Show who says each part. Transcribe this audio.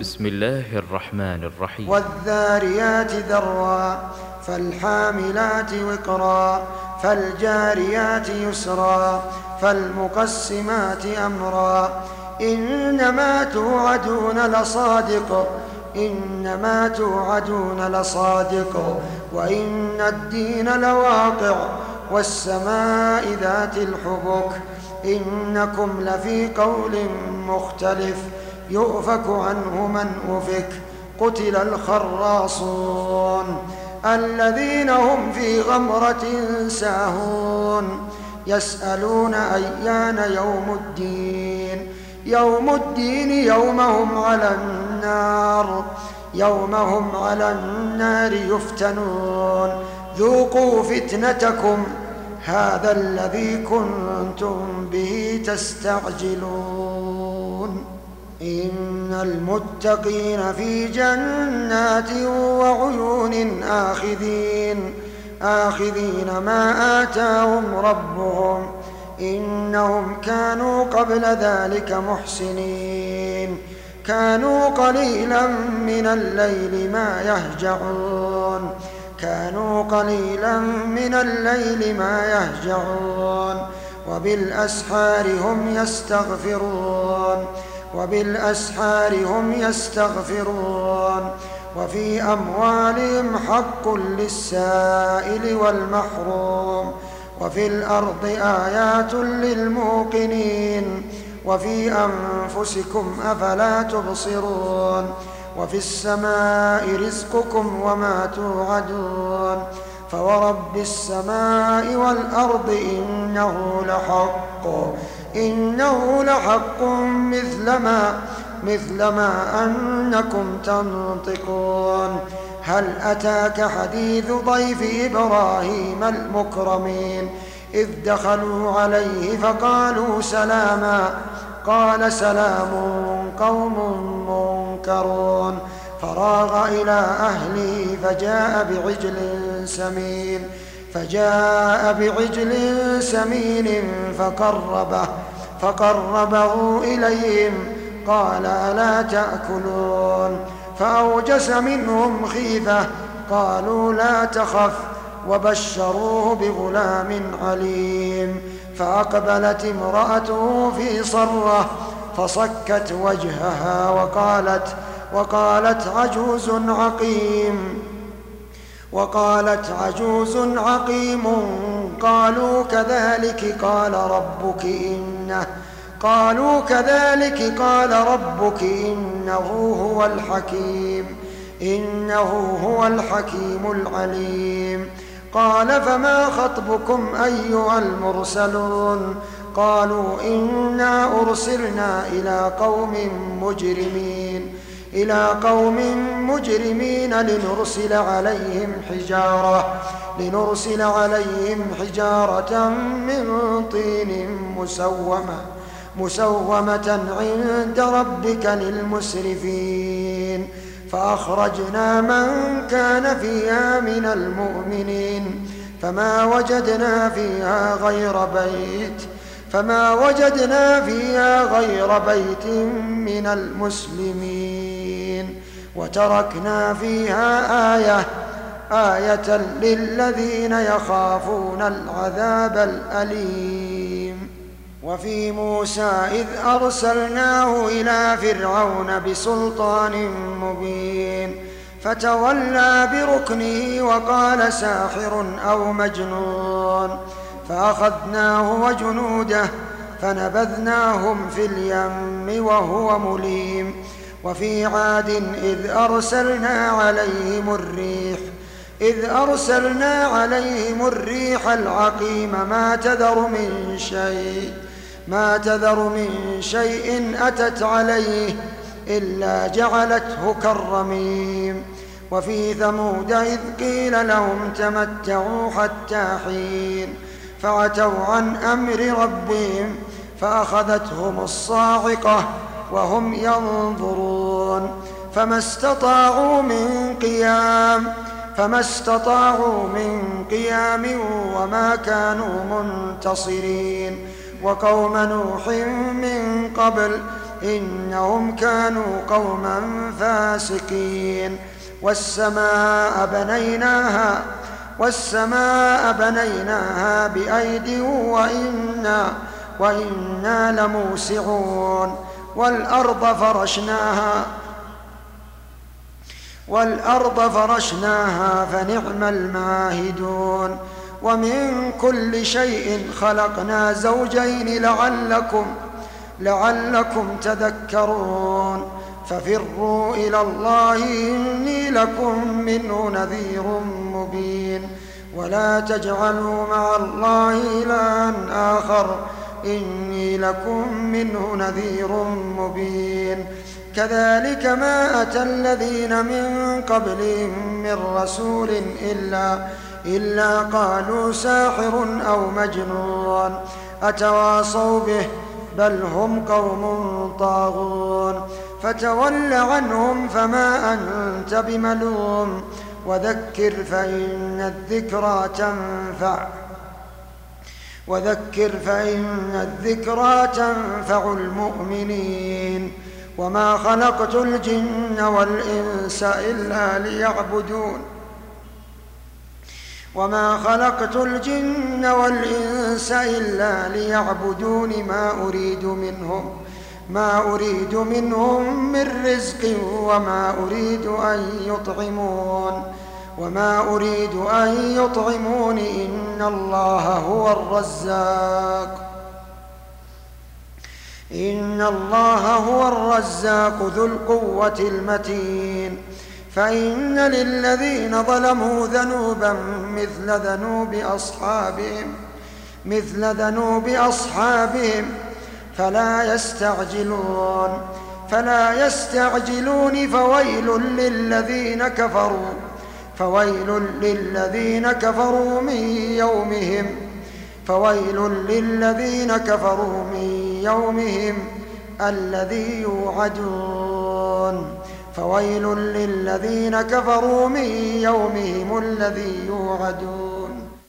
Speaker 1: بسم الله الرحمن الرحيم والذاريات ذرا فالحاملات وقرا فالجاريات يسرا فالمقسمات أمرا إنما توعدون لصادق إنما توعدون لصادق وإن الدين لواقع والسماء ذات الحبك إنكم لفي قول مختلف يؤفك عنه من أفك قتل الخراصون الذين هم في غمرة ساهون يسألون أيان يوم الدين يوم الدين يومهم على النار يومهم على النار يفتنون ذوقوا فتنتكم هذا الذي كنتم به تستعجلون إن المتقين في جنات وعيون آخذين آخذين ما آتاهم ربهم إنهم كانوا قبل ذلك محسنين كانوا قليلا من الليل ما يهجعون كانوا قليلا من الليل ما يهجعون وبالأسحار هم يستغفرون وبالأسحار هم يستغفرون وفي أموالهم حق للسائل والمحروم وفي الأرض آيات للموقنين وفي أنفسكم أفلا تبصرون وفي السماء رزقكم وما توعدون فورب السماء والأرض إنه لحق إنه لحق مثل ما مثل ما أنكم تنطقون هل أتاك حديث ضيف إبراهيم المكرمين إذ دخلوا عليه فقالوا سلاما قال سلام قوم منكرون فراغ إلى أهله فجاء بعجل سمين فجاء بعجل سمين فقربه فقربه إليهم قال ألا تأكلون فأوجس منهم خيفة قالوا لا تخف وبشروه بغلام عليم فأقبلت امرأته في صرة فصكت وجهها وقالت وقالت عجوز عقيم وقالت عجوز عقيم قالوا كذلك قال ربك إنه قالوا كذلك قال ربك إنه هو الحكيم إنه هو الحكيم العليم قال فما خطبكم أيها المرسلون قالوا إنا أرسلنا إلى قوم مجرمين إلى قوم مجرمين لنرسل عليهم حجارة لنرسل عليهم حجارة من طين مسومة مسومة عند ربك للمسرفين فأخرجنا من كان فيها من المؤمنين فما وجدنا فيها غير بيت فما وجدنا فيها غير بيت من المسلمين وتركنا فيها آية آية للذين يخافون العذاب الأليم وفي موسى إذ أرسلناه إلى فرعون بسلطان مبين فتولى بركنه وقال ساحر أو مجنون فأخذناه وجنوده فنبذناهم في اليم وهو مليم وفي عاد إذ أرسلنا عليهم الريح إذ أرسلنا عليهم الريح العقيم ما تذر من شيء ما تذر من شيء أتت عليه إلا جعلته كالرميم وفي ثمود إذ قيل لهم تمتعوا حتى حين فعتوا عن أمر ربهم فأخذتهم الصاعقة وهم ينظرون فما استطاعوا من قيام فما استطاعوا من قيام وما كانوا منتصرين وقوم نوح من قبل انهم كانوا قوما فاسقين والسماء بنيناها والسماء بنيناها بايد وانا وانا لموسعون والأرض فرشناها والأرض فرشناها فنعم الماهدون ومن كل شيء خلقنا زوجين لعلكم لعلكم تذكرون ففروا إلى الله إني لكم منه نذير مبين ولا تجعلوا مع الله إلها آخر إني لكم منه نذير مبين كذلك ما أتى الذين من قبلهم من رسول إلا إلا قالوا ساحر أو مجنون أتواصوا به بل هم قوم طاغون فتول عنهم فما أنت بملوم وذكر فإن الذكرى تنفع وذكر فإن الذكرى تنفع المؤمنين وما خلقت الجن والإنس إلا ليعبدون وما خلقت الجن والإنس إلا ليعبدون ما أريد منهم ما أريد منهم من رزق وما أريد أن يطعمون وما أريد أن يطعمون إن الله هو الرزاق إن الله هو الرزاق ذو القوة المتين فإن للذين ظلموا ذنوبا مثل ذنوب أصحابهم مثل ذنوب أصحابهم فلا يستعجلون فلا يستعجلون فويل للذين كفروا فويل للذين كفروا من يومهم فويل للذين كفروا من يومهم الذي يوعدون فويل للذين كفروا من يومهم الذي يوعدون